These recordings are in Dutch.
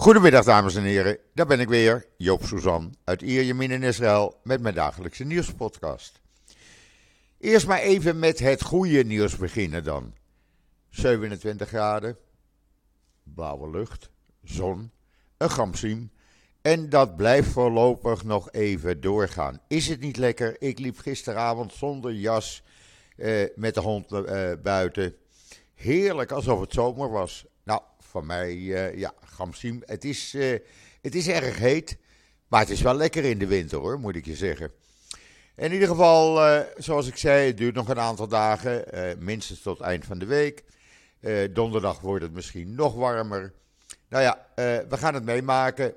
Goedemiddag dames en heren, daar ben ik weer, Joop Suzan uit Ierjemien in Israël met mijn dagelijkse nieuwspodcast. Eerst maar even met het goede nieuws beginnen dan. 27 graden, blauwe lucht, zon, een gamsiem en dat blijft voorlopig nog even doorgaan. Is het niet lekker? Ik liep gisteravond zonder jas eh, met de hond eh, buiten. Heerlijk, alsof het zomer was. Van mij, uh, ja, Gamsiem. Het is, uh, het is erg heet, maar het is wel lekker in de winter hoor, moet ik je zeggen. In ieder geval, uh, zoals ik zei, het duurt nog een aantal dagen, minstens tot eind van de week. donderdag wordt het misschien nog warmer. Nou ja, we gaan het meemaken.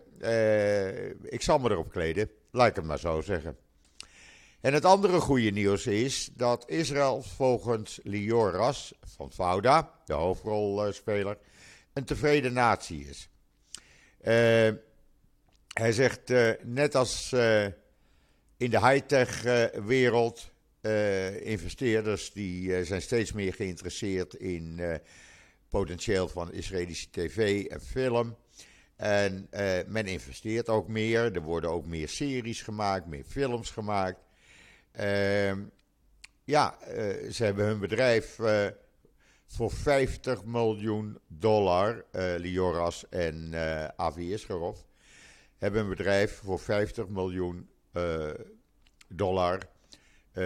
ik zal me erop kleden, laat ik het maar zo zeggen. En het andere goede nieuws is dat Israël volgens Lior Ras van Fauda, de hoofdrolspeler, een tevreden natie is. Uh, hij zegt, uh, net als uh, in de high-tech wereld, investeerders die zijn steeds meer geïnteresseerd in potentieel van Israëlische tv en film. En men investeert ook meer, er worden ook meer series gemaakt, meer films gemaakt. Ehm, ja, ze hebben hun bedrijf voor 50 miljoen dollar, uh, Lioras en uh, Avi Isgerov, hebben een bedrijf voor 50 miljoen uh, dollar.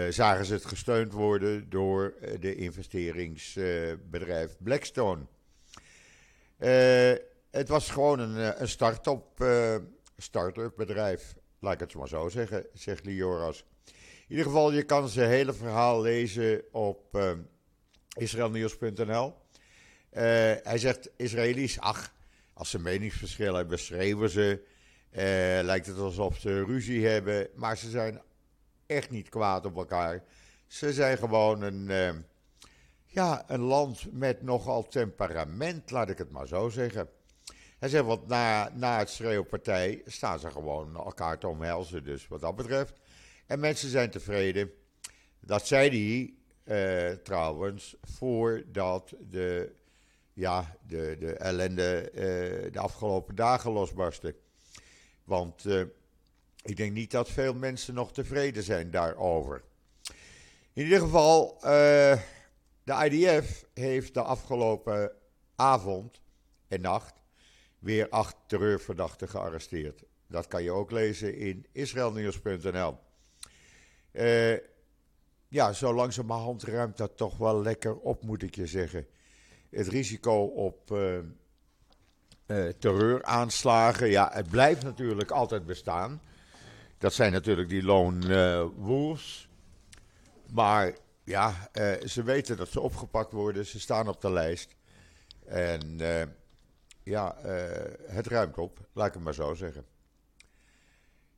zagen ze het gesteund worden door de investeringsbedrijf Blackstone. het was gewoon een, een start-up start bedrijf, laat ik het maar zo zeggen, zegt Lioras. In ieder geval, je kan zijn hele verhaal lezen op israelnieuws.nl. Uh, hij zegt, Israëli's, ach, als ze meningsverschillen hebben, schreeuwen ze. Uh, lijkt het alsof ze ruzie hebben, maar ze zijn echt niet kwaad op elkaar. Ze zijn gewoon een, uh, ja, een land met nogal temperament, laat ik het maar zo zeggen. Hij zegt, want na, na het schreeuwpartij staan ze gewoon elkaar te omhelzen, dus wat dat betreft. En mensen zijn tevreden. Dat zei hij uh, trouwens, voordat de, ja, de, de ellende uh, de afgelopen dagen losbarstte. Want uh, ik denk niet dat veel mensen nog tevreden zijn daarover. In ieder geval, de IDF heeft de afgelopen avond en nacht weer acht terreurverdachten gearresteerd. Dat kan je ook lezen in israelnieuws.nl. Uh, ja, zo langzamerhand ruimt dat toch wel lekker op, moet ik je zeggen. Het risico op uh, uh, terreuraanslagen, ja, het blijft natuurlijk altijd bestaan. Dat zijn natuurlijk die lone uh, wolves. Maar ja, ze weten dat ze opgepakt worden, ze staan op de lijst. En ja, het ruimt op, laat ik het maar zo zeggen.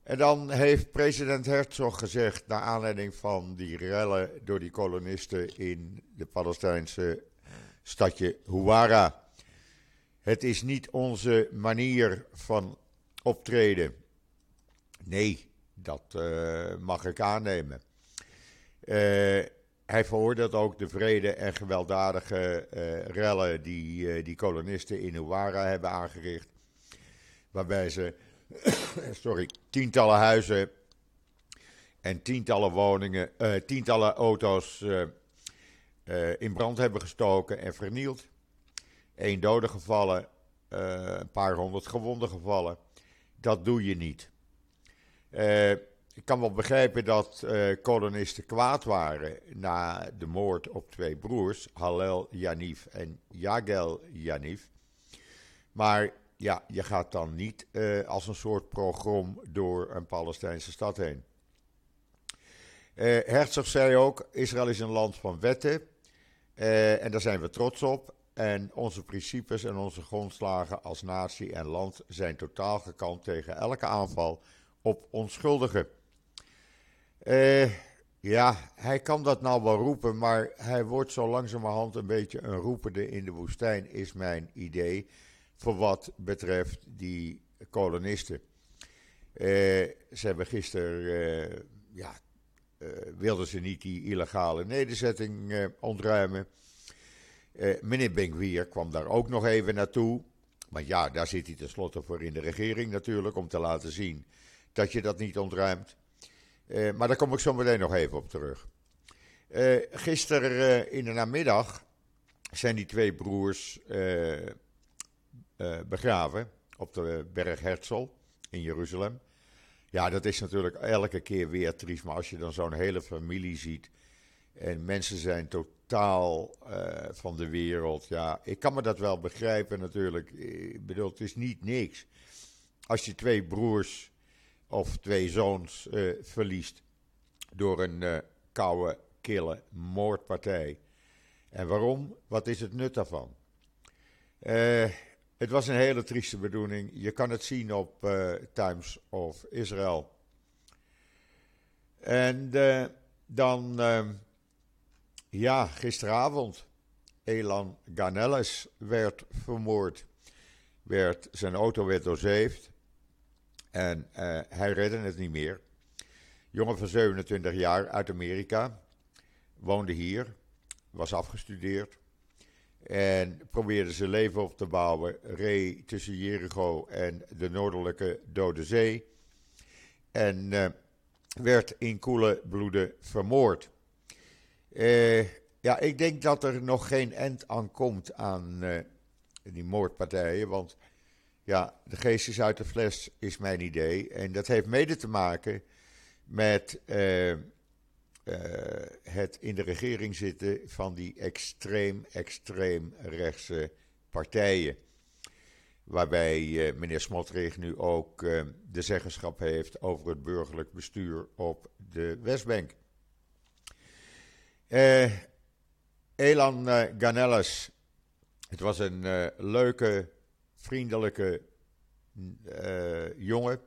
En dan heeft president Herzog gezegd, naar aanleiding van die rellen door die kolonisten in de Palestijnse stadje Huwara. Het is niet onze manier van optreden. Nee, dat uh, mag ik aannemen. Uh, hij veroordeelt ook de vrede en gewelddadige uh, rellen die die kolonisten in Huwara hebben aangericht. Waarbij ze sorry, tientallen huizen en tientallen woningen, uh, tientallen auto's uh, uh, in brand hebben gestoken en vernield. Eén dode gevallen, een paar honderd gewonden gevallen. Dat doe je niet. ik kan wel begrijpen dat kolonisten kwaad waren na de moord op twee broers, Hallel Yanif en Yagel Yanif. Maar ja, je gaat dan niet uh, als een soort program door een Palestijnse stad heen. Uh, Herzog zei ook: Israël is een land van wetten. Uh, en daar zijn we trots op. En onze principes en onze grondslagen als natie en land zijn totaal gekant tegen elke aanval op onschuldigen. ja, hij kan dat nou wel roepen, maar hij wordt zo langzamerhand een beetje een roepende in de woestijn, is mijn idee voor wat betreft die kolonisten. Uh, ze hebben gisteren, uh, ja, uh, wilden ze niet die illegale nederzetting ontruimen. meneer Benguier kwam daar ook nog even naartoe. Want ja, daar zit hij tenslotte voor in de regering natuurlijk, om te laten zien dat je dat niet ontruimt. Maar daar kom ik zo meteen nog even op terug. Gisteren in de namiddag zijn die twee broers begraven op de berg Herzl in Jeruzalem. Ja, dat is natuurlijk elke keer weer triest, maar als je dan zo'n hele familie ziet en mensen zijn totaal van de wereld, ja, ik kan me dat wel begrijpen natuurlijk. Ik bedoel, het is niet niks. Als je twee broers of twee zoons uh, verliest door een koude, kille moordpartij. En waarom? Wat is het nut daarvan? Uh, het was een hele trieste bedoeling. Je kan het zien op Times of Israel. En dan, ja, gisteravond. Elan Ganelles werd vermoord. Werd, zijn auto werd doorzeefd. En uh, hij redde het niet meer. Jongen van 27 jaar uit Amerika. Woonde hier. Was afgestudeerd. En probeerde zijn leven op te bouwen. Reed tussen Jericho en de noordelijke Dode Zee. En uh, werd in koele bloeden vermoord. Uh, ja, ik denk dat er nog geen end aan komt aan die moordpartijen. Want ja, de geest is uit de fles, is mijn idee. En dat heeft mede te maken met het in de regering zitten van die extreem, extreem rechtse partijen. Waarbij uh, meneer Smotrich nu ook de zeggenschap heeft over het burgerlijk bestuur op de Westbank. Elan Ganelles, het was een leuke vriendelijke jongen.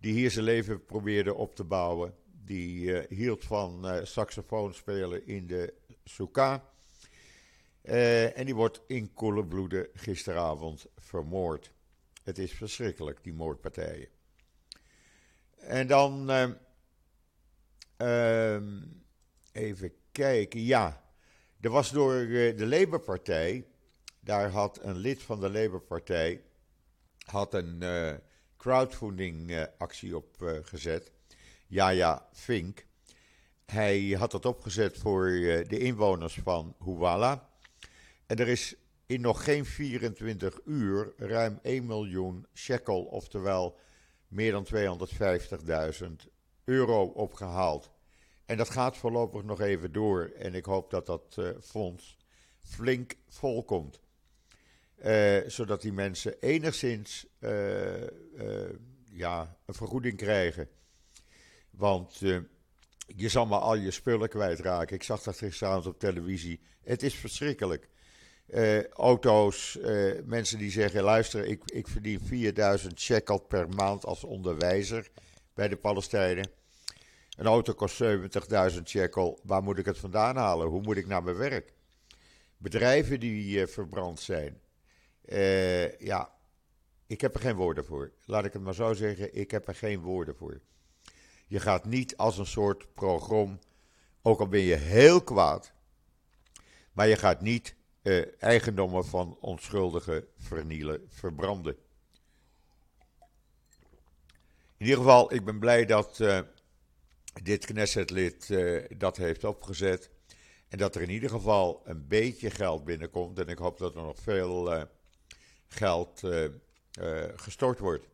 Die hier zijn leven probeerde op te bouwen. Die uh, hield van uh, saxofoon spelen in de Souka. en die wordt in koele bloeden gisteravond vermoord. Het is verschrikkelijk, die moordpartijen. En dan. Ehm, even kijken. Ja. Er was door de Labour-partij daar had een lid van de Labour-partij had een uh, crowdfunding actie op gezet. Ja, ja, Fink. Hij had dat opgezet voor de inwoners van Huwala. En er is in nog geen 24 uur ruim 1 miljoen shekel, oftewel meer dan 250.000 euro opgehaald. En dat gaat voorlopig nog even door. En ik hoop dat dat fonds flink volkomt. Uh, zodat die mensen enigszins ja, een vergoeding krijgen. Want je zal maar al je spullen kwijtraken. Ik zag dat gisteravond op televisie. Het is verschrikkelijk. auto's, mensen die zeggen: luister, ik, ik verdien 4000 shekel per maand als onderwijzer bij de Palestijnen. Een auto kost 70.000 shekel. Waar moet ik het vandaan halen? Hoe moet ik naar mijn werk? Bedrijven die verbrand zijn. Ja, ik heb er geen woorden voor. Laat ik het maar zo zeggen, ik heb er geen woorden voor. Je gaat niet als een soort program, ook al ben je heel kwaad, maar je gaat niet uh, eigendommen van onschuldigen vernielen, verbranden. In ieder geval, ik ben blij dat uh, dit Knessetlid uh, dat heeft opgezet. En dat er in ieder geval een beetje geld binnenkomt. En ik hoop dat er nog veel geld uh, uh, gestort wordt.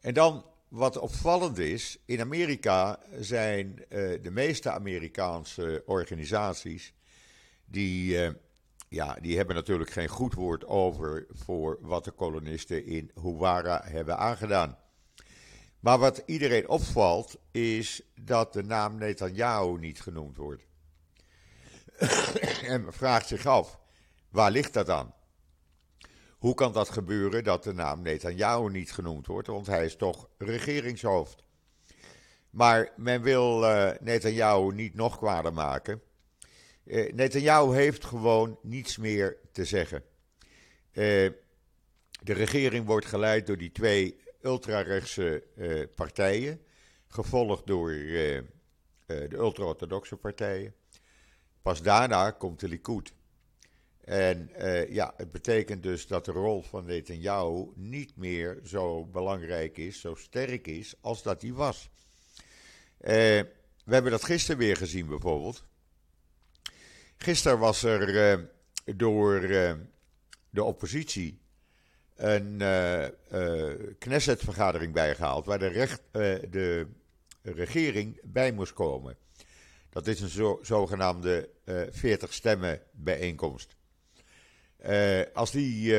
En dan wat opvallend is, in Amerika zijn uh, de meeste Amerikaanse organisaties, die, ja, die hebben natuurlijk geen goed woord over voor wat de kolonisten in Huwara hebben aangedaan. Maar wat iedereen opvalt, is dat de naam Netanyahu niet genoemd wordt. en men vraagt zich af, waar ligt dat aan? Hoe kan dat gebeuren dat de naam Netanyahu niet genoemd wordt? Want hij is toch regeringshoofd. Maar men wil uh, Netanyahu niet nog kwader maken. Uh, Netanyahu heeft gewoon niets meer te zeggen. Uh, de regering wordt geleid door die twee ultrarechtse partijen, gevolgd door de ultra-orthodoxe partijen. Pas daarna komt de Likud. En ja, het betekent dus dat de rol van Netanyahu niet meer zo belangrijk is, zo sterk is, als dat hij was. we hebben dat gisteren weer gezien bijvoorbeeld. Gisteren was er door de oppositie een Knesset-vergadering bijgehaald waar de, recht, de regering bij moest komen. Dat is een zo, zogenaamde 40 stemmen bijeenkomst. Als die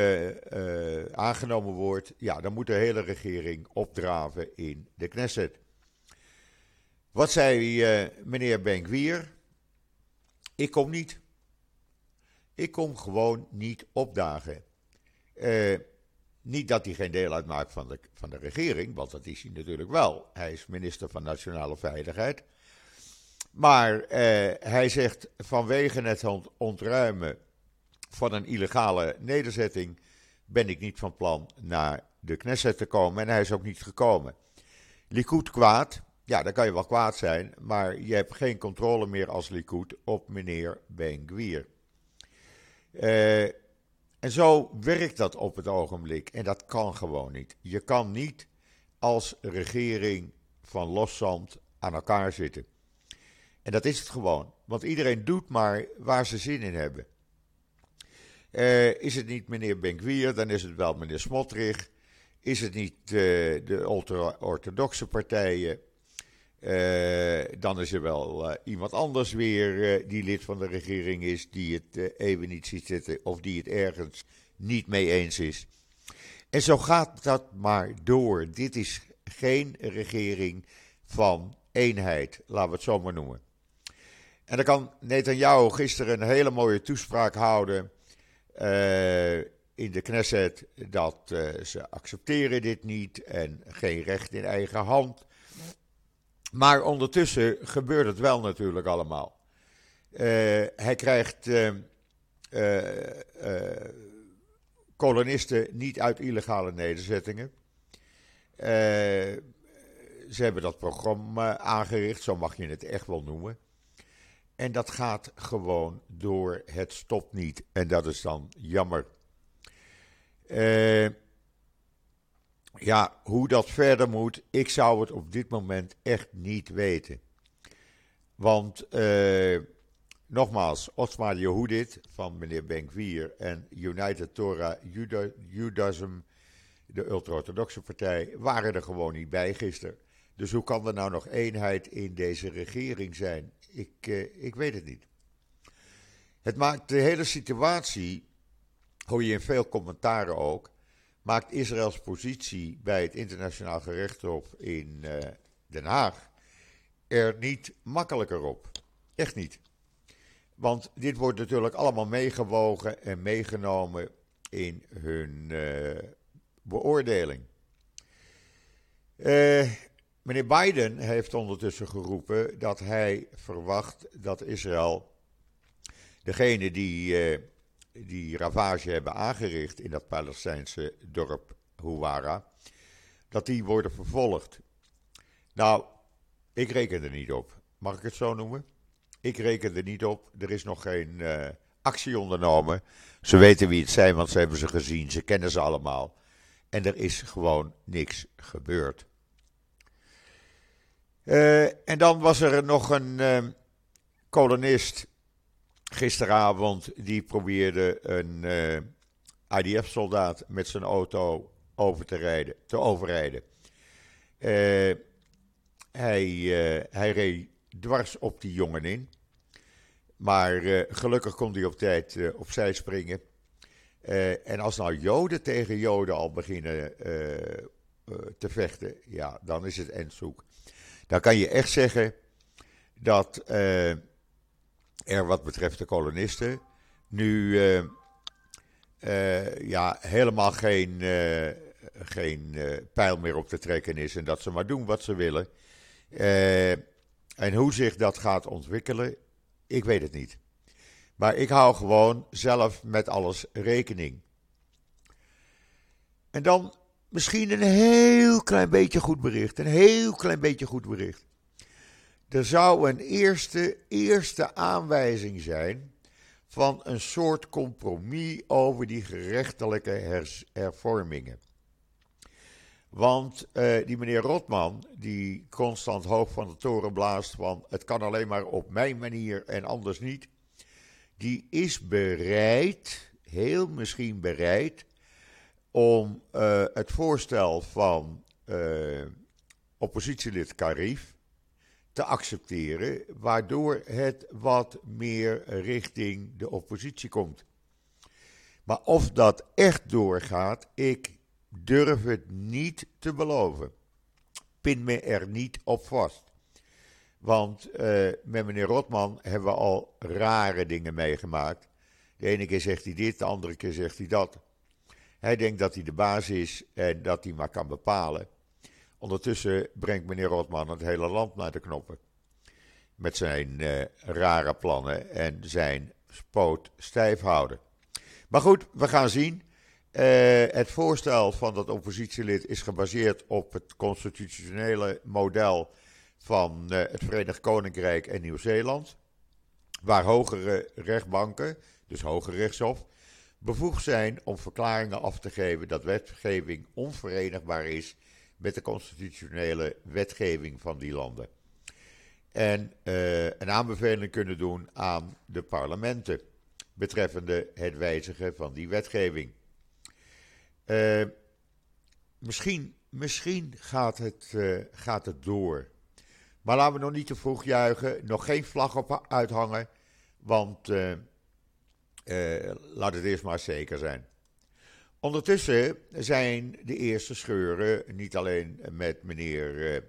aangenomen wordt, ja, dan moet de hele regering opdraven in de Knesset. Wat zei meneer Benkwier? Ik kom niet. Ik kom gewoon niet opdagen. Niet dat hij geen deel uitmaakt van de, van de regering, want dat is hij natuurlijk wel. Hij is minister van Nationale Veiligheid. Maar hij zegt vanwege het ontruimen van een illegale nederzetting ben ik niet van plan naar de Knesset te komen en hij is ook niet gekomen. Likud kwaad, ja, dan kan je wel kwaad zijn, maar je hebt geen controle meer als Likud op meneer Ben Gwier. Uh, en zo werkt dat op het ogenblik. En dat kan gewoon niet. Je kan niet als regering van loszand aan elkaar zitten. En dat is het gewoon. Want iedereen doet maar waar ze zin in hebben. Uh, is het niet meneer Benkwier, dan is het wel meneer Smotrich. Is het niet uh, de ultra-orthodoxe partijen, uh, dan is er wel iemand anders weer die lid van de regering is, die het even niet ziet zitten of die het ergens niet mee eens is. En zo gaat dat maar door. Dit is geen regering van eenheid, laten we het zo maar noemen. En dan kan Netanyahu gisteren een hele mooie toespraak houden in de Knesset dat ze accepteren dit niet en geen recht in eigen hand. Maar ondertussen gebeurt het wel natuurlijk allemaal. Uh, hij krijgt kolonisten niet uit illegale nederzettingen. ze hebben dat programma aangericht, zo mag je het echt wel noemen. En dat gaat gewoon door. Het stopt niet. En dat is dan jammer. Eh ja, hoe dat verder moet, ik zou het op dit moment echt niet weten. Want, uh, nogmaals, Osmar Yehudit van meneer Benkwier en United Torah Judaism, de ultra-orthodoxe partij, waren er gewoon niet bij gisteren. Dus hoe kan er nou nog eenheid in deze regering zijn? Ik, uh, ik weet het niet. Het maakt de hele situatie, hoor je in veel commentaren ook, maakt Israëls positie bij het internationaal gerechtshof in uh, Den Haag er niet makkelijker op. Echt niet. Want dit wordt natuurlijk allemaal meegewogen en meegenomen in hun uh, beoordeling. Uh, meneer Biden heeft ondertussen geroepen dat hij verwacht dat Israël degene die die ravage hebben aangericht in dat Palestijnse dorp Huwara, dat die worden vervolgd. Nou, ik reken er niet op. Mag ik het zo noemen? Ik reken er niet op. Er is nog geen uh, actie ondernomen. Ze weten wie het zijn, want ze hebben ze gezien. Ze kennen ze allemaal. En er is gewoon niks gebeurd. Uh, en dan was er nog een uh, kolonist gisteravond, die probeerde een uh, eh, IDF-soldaat met zijn auto over te, rijden, te overrijden. Uh, hij, hij reed dwars op die jongen in. Maar gelukkig kon hij op tijd opzij springen. en als nou Joden tegen Joden al beginnen te vechten, ja, dan is het endzoek. Dan kan je echt zeggen dat er wat betreft de kolonisten nu uh, uh, ja, helemaal geen, geen pijl meer op te trekken is en dat ze maar doen wat ze willen. en hoe zich dat gaat ontwikkelen, ik weet het niet. Maar ik hou gewoon zelf met alles rekening. En dan misschien een heel klein beetje goed bericht. Een heel klein beetje goed bericht. Er zou een eerste, eerste aanwijzing zijn van een soort compromis over die gerechtelijke hervormingen. Want uh, die meneer Rotman, die constant hoog van de toren blaast van het kan alleen maar op mijn manier en anders niet, die is bereid, heel misschien bereid, om uh, het voorstel van uh, oppositielid Karif te accepteren, waardoor het wat meer richting de oppositie komt. Maar of dat echt doorgaat, ik durf het niet te beloven. Pin me er niet op vast. Want uh, met meneer Rotman hebben we al rare dingen meegemaakt. De ene keer zegt hij dit, de andere keer zegt hij dat. Hij denkt dat hij de baas is en dat hij maar kan bepalen. Ondertussen brengt meneer Rotman het hele land naar de knoppen. Met zijn uh, rare plannen en zijn spoot stijf houden. Maar goed, we gaan zien. Uh, het voorstel van dat oppositielid is gebaseerd op het constitutionele model van uh, het Verenigd Koninkrijk en Nieuw-Zeeland. Waar hogere rechtbanken, dus Hoger Rechtshof, bevoegd zijn om verklaringen af te geven dat wetgeving onverenigbaar is met de constitutionele wetgeving van die landen. En uh, een aanbeveling kunnen doen aan de parlementen betreffende het wijzigen van die wetgeving. Uh, misschien, misschien gaat, het, uh, gaat het door. Maar laten we nog niet te vroeg juichen, nog geen vlag op uithangen, want laat het eerst maar zeker zijn. Ondertussen zijn de eerste scheuren, niet alleen met meneer uh,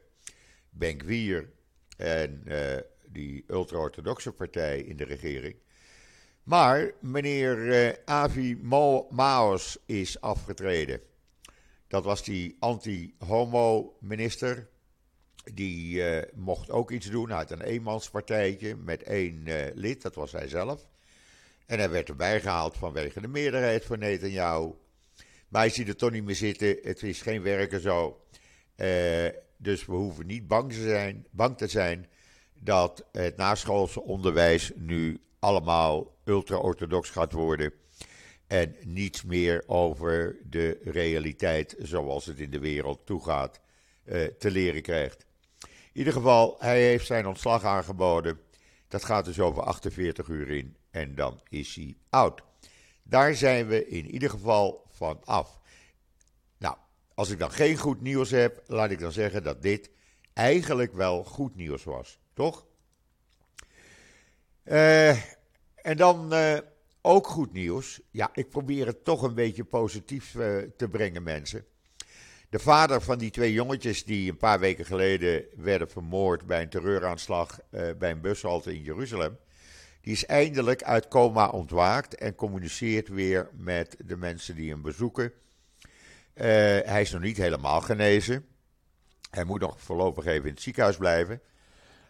Benkwier en uh, die ultra-orthodoxe partij in de regering, maar meneer uh, Avi Maos is afgetreden. Dat was die anti-homo-minister. Die mocht ook iets doen. Had een eenmanspartijtje met één lid, dat was hij zelf. En hij werd erbij gehaald vanwege de meerderheid van Netanyahu. Maar hij ziet er toch niet meer zitten. Het is geen werken zo. Uh, dus we hoeven niet bang te, zijn, bang te zijn dat het naschoolse onderwijs nu allemaal ultra-orthodox gaat worden. En niets meer over de realiteit zoals het in de wereld toegaat uh, te leren krijgt. In ieder geval, hij heeft zijn ontslag aangeboden. Dat gaat dus over 48 uur in en dan is hij oud. Daar zijn we in ieder geval van af. Nou, als ik dan geen goed nieuws heb, laat ik dan zeggen dat dit eigenlijk wel goed nieuws was, toch? Uh, en dan uh, ook goed nieuws. Ja, ik probeer het toch een beetje positief uh, te brengen, mensen. De vader van die twee jongetjes die een paar weken geleden werden vermoord bij een terreuraanslag bij een bushalte in Jeruzalem. Die is eindelijk uit coma ontwaakt en communiceert weer met de mensen die hem bezoeken. Uh, hij is nog niet helemaal genezen. Hij moet nog voorlopig even in het ziekenhuis blijven.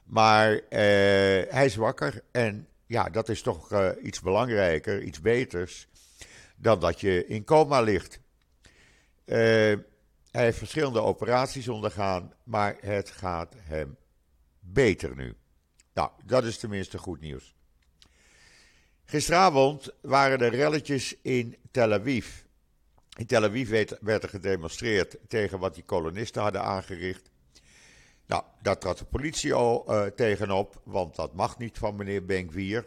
Maar uh, hij is wakker. En ja, dat is toch uh, iets belangrijker, iets beters. dan dat je in coma ligt. hij heeft verschillende operaties ondergaan. Maar het gaat hem beter nu. Nou, dat is tenminste goed nieuws. Gisteravond waren er relletjes in Tel Aviv. In Tel Aviv werd, er gedemonstreerd tegen wat die kolonisten hadden aangericht. Nou, daar trad de politie al uh, tegenop, want dat mag niet van meneer Benkwier.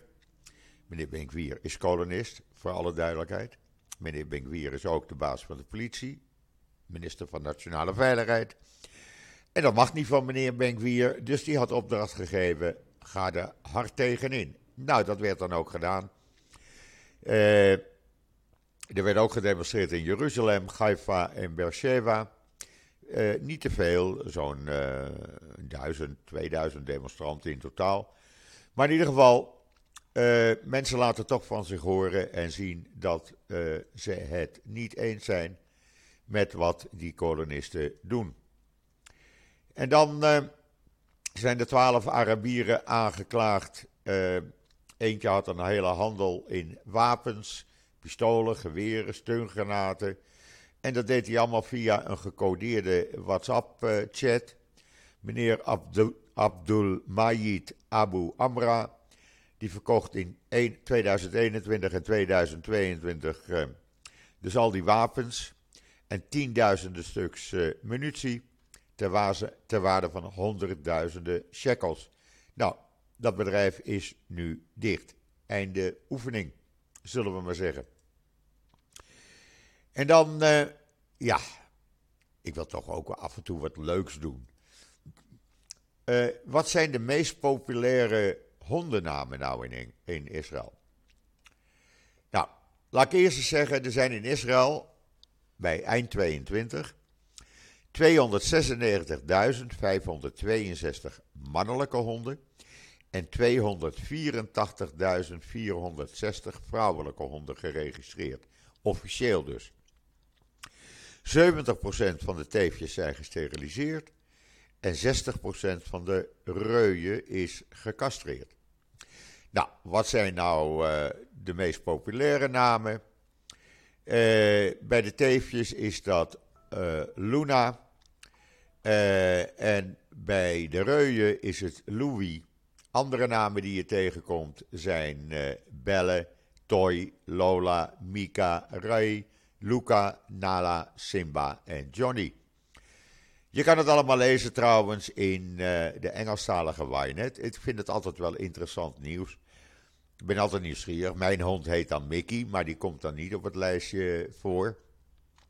Meneer Benkwier is kolonist, voor alle duidelijkheid. Meneer Benkwier is ook de baas van de politie, minister van Nationale Veiligheid. En dat mag niet van meneer Benkwier, dus die had opdracht gegeven, ga er hard tegenin. Nou, dat werd dan ook gedaan. Uh, er werd ook gedemonstreerd in Jeruzalem, Haifa en Beersheba. Uh, niet te veel, zo'n uh, 1000, 2000 demonstranten in totaal. Maar in ieder geval, mensen laten toch van zich horen en zien dat ze het niet eens zijn met wat die kolonisten doen. En dan zijn de twaalf Arabieren aangeklaagd Eentje had een hele handel in wapens, pistolen, geweren, steungranaten. En dat deed hij allemaal via een gecodeerde WhatsApp-chat. Meneer Abdul, Abdul Majid Abu Amra, Die verkocht in 2021 en 2022 uh, dus al die wapens en tienduizenden stuks uh, munitie ter waarde van honderdduizenden shekels. Nou, dat bedrijf is nu dicht. Einde oefening, zullen we maar zeggen. En dan, uh, ja, ik wil toch ook af en toe wat leuks doen. Uh, wat zijn de meest populaire hondennamen nou in, in Israël? Nou, laat ik eerst eens zeggen, er zijn in Israël bij eind 22 296.562 mannelijke honden en 284.460 vrouwelijke honden geregistreerd. Officieel dus. 70% van de teefjes zijn gesteriliseerd en 60% van de reuien is gecastreerd. Nou, wat zijn nou uh, de meest populaire namen? Uh, bij de teefjes is dat uh, Luna. en bij de reuien is het Louis. Andere namen die je tegenkomt zijn Belle, Toy, Lola, Mika, Ray, Luca, Nala, Simba en Johnny. Je kan het allemaal lezen trouwens in uh, de Engelstalige Wynet. Ik vind het altijd wel interessant nieuws. Ik ben altijd nieuwsgierig. Mijn hond heet dan Mickey, maar die komt dan niet op het lijstje voor.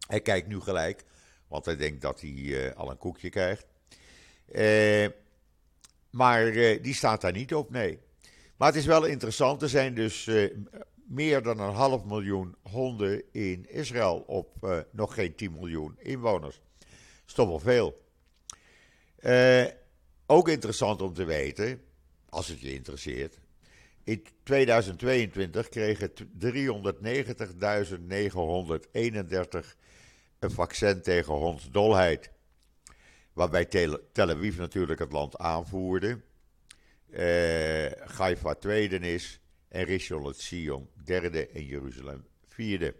Hij kijkt nu gelijk, want hij denkt dat hij uh, al een koekje krijgt. Uh, maar die staat daar niet op, nee. Maar het is wel interessant. Er zijn dus meer dan een half miljoen honden in Israël op nog geen 10 miljoen inwoners is toch wel veel. Ook interessant om te weten, als het je interesseert. In 2022 kregen 390.931 een vaccin tegen hondsdolheid. Waarbij Tel, Aviv natuurlijk het land aanvoerde. Uh, Haifa tweede is. En Rishon LeZion derde en Jeruzalem vierde.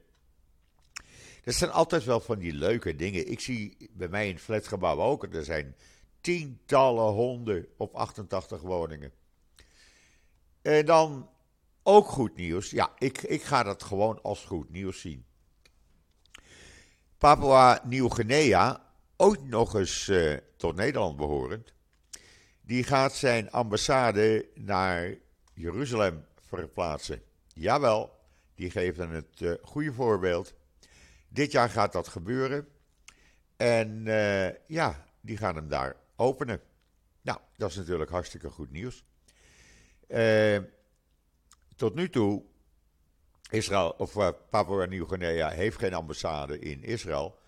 Dat zijn altijd wel van die leuke dingen. Ik zie bij mij in het flatgebouw ook, er zijn tientallen honden op 88 woningen. En dan ook goed nieuws. Ja, ik, ik ga dat gewoon als goed nieuws zien. Papua Nieuw-Guinea, ook nog eens uh, tot Nederland behorend, die gaat zijn ambassade naar Jeruzalem verplaatsen. Jawel, die geven het uh, goede voorbeeld. Dit jaar gaat dat gebeuren. En uh, ja, die gaan hem daar openen. Nou, dat is natuurlijk hartstikke goed nieuws. Tot nu toe, Israël, of Papua Nieuw-Guinea heeft geen ambassade in Israël.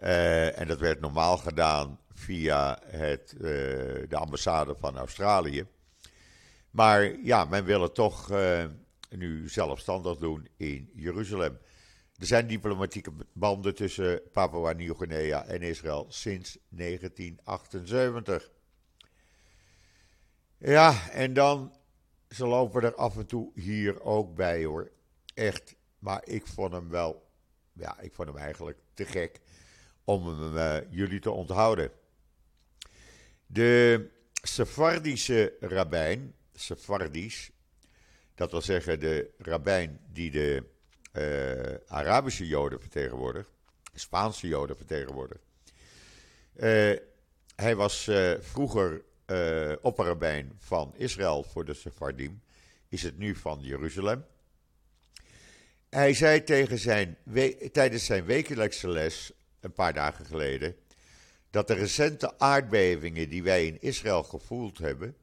En dat werd normaal gedaan via het, de ambassade van Australië. Maar ja, men wil het toch nu zelfstandig doen in Jeruzalem. Er zijn diplomatieke banden tussen Papua Nieuw-Guinea en Israël sinds 1978. Ja, en dan, ze lopen er af en toe hier ook bij hoor. Echt, maar ik vond hem wel, ja, ik vond hem eigenlijk te gek om uh, jullie te onthouden. De Sephardische rabbijn, Sephardisch, dat wil zeggen de rabbijn die de uh, Arabische Joden vertegenwoordigd, Spaanse Joden vertegenwoordigd. Uh, hij was vroeger opperrabijn van Israël voor de Sephardim, is het nu van Jeruzalem. Hij zei tegen zijn, tijdens zijn wekelijkse les, een paar dagen geleden, dat de recente aardbevingen die wij in Israël gevoeld hebben,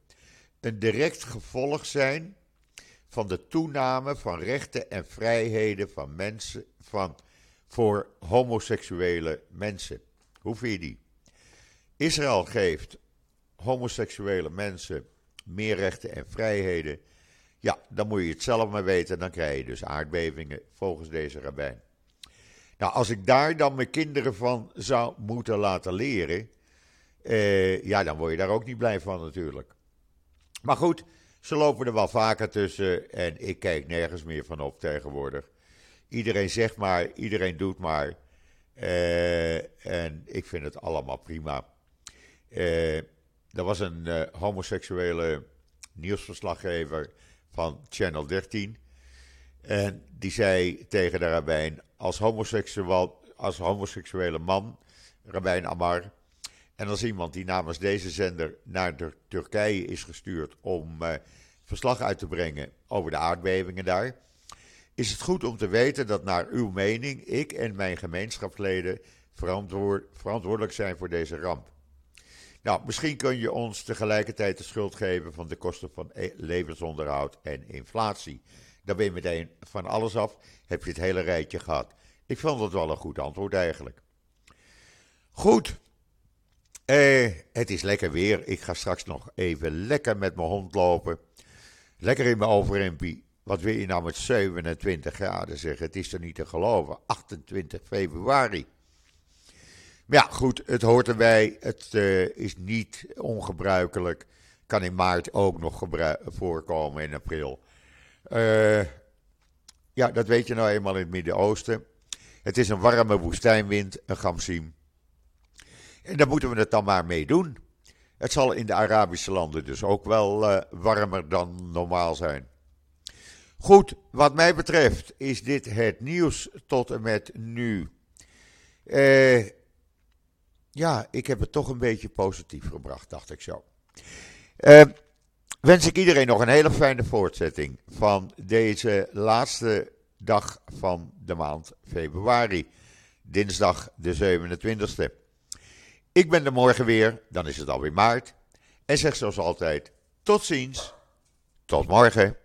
een direct gevolg zijn van de toename van rechten en vrijheden van mensen, van, voor homoseksuele mensen. Hoe vind je die? Israël geeft homoseksuele mensen meer rechten en vrijheden. Ja, dan moet je het zelf maar weten. Dan krijg je dus aardbevingen volgens deze rabbijn. Nou, als ik daar dan mijn kinderen van zou moeten laten leren. Eh, ja, dan word je daar ook niet blij van natuurlijk. Maar goed, ze lopen er wel vaker tussen en ik kijk nergens meer van op tegenwoordig. Iedereen zegt maar, iedereen doet maar. Uh, en ik vind het allemaal prima. Uh, er was een uh, homoseksuele nieuwsverslaggever van Channel 13. En die zei tegen de rabbijn, als, homoseksueel, als homoseksuele man, rabbijn Amar, en als iemand die namens deze zender naar de Turkije is gestuurd om eh, verslag uit te brengen over de aardbevingen daar, is het goed om te weten dat naar uw mening ik en mijn gemeenschapsleden verantwoord, verantwoordelijk zijn voor deze ramp. Nou, misschien kun je ons tegelijkertijd de schuld geven van de kosten van e- levensonderhoud en inflatie. Dan ben je meteen van alles af, heb je het hele rijtje gehad. Ik vond dat wel een goed antwoord eigenlijk. Goed, eh, het is lekker weer. Ik ga straks nog even lekker met mijn hond lopen. Lekker in mijn overhempie. Wat wil je nou met 27 graden zeggen? Het is er niet te geloven. 28 februari. Maar ja, goed, het hoort erbij. Het uh, is niet ongebruikelijk. Kan in maart ook nog voorkomen in april. Uh, ja, dat weet je nou eenmaal in het Midden-Oosten. Het is een warme woestijnwind, een gamsiem. En daar moeten we het dan maar mee doen. Het zal in de Arabische landen dus ook wel uh, warmer dan normaal zijn. Goed, wat mij betreft is dit het nieuws tot en met nu. Uh, ja, ik heb het toch een beetje positief gebracht, dacht ik zo. Uh, wens ik iedereen nog een hele fijne voortzetting van deze laatste dag van de maand februari. Dinsdag de 27e. Ik ben er morgen weer, dan is het alweer maart. En zeg zoals altijd: tot ziens, tot morgen.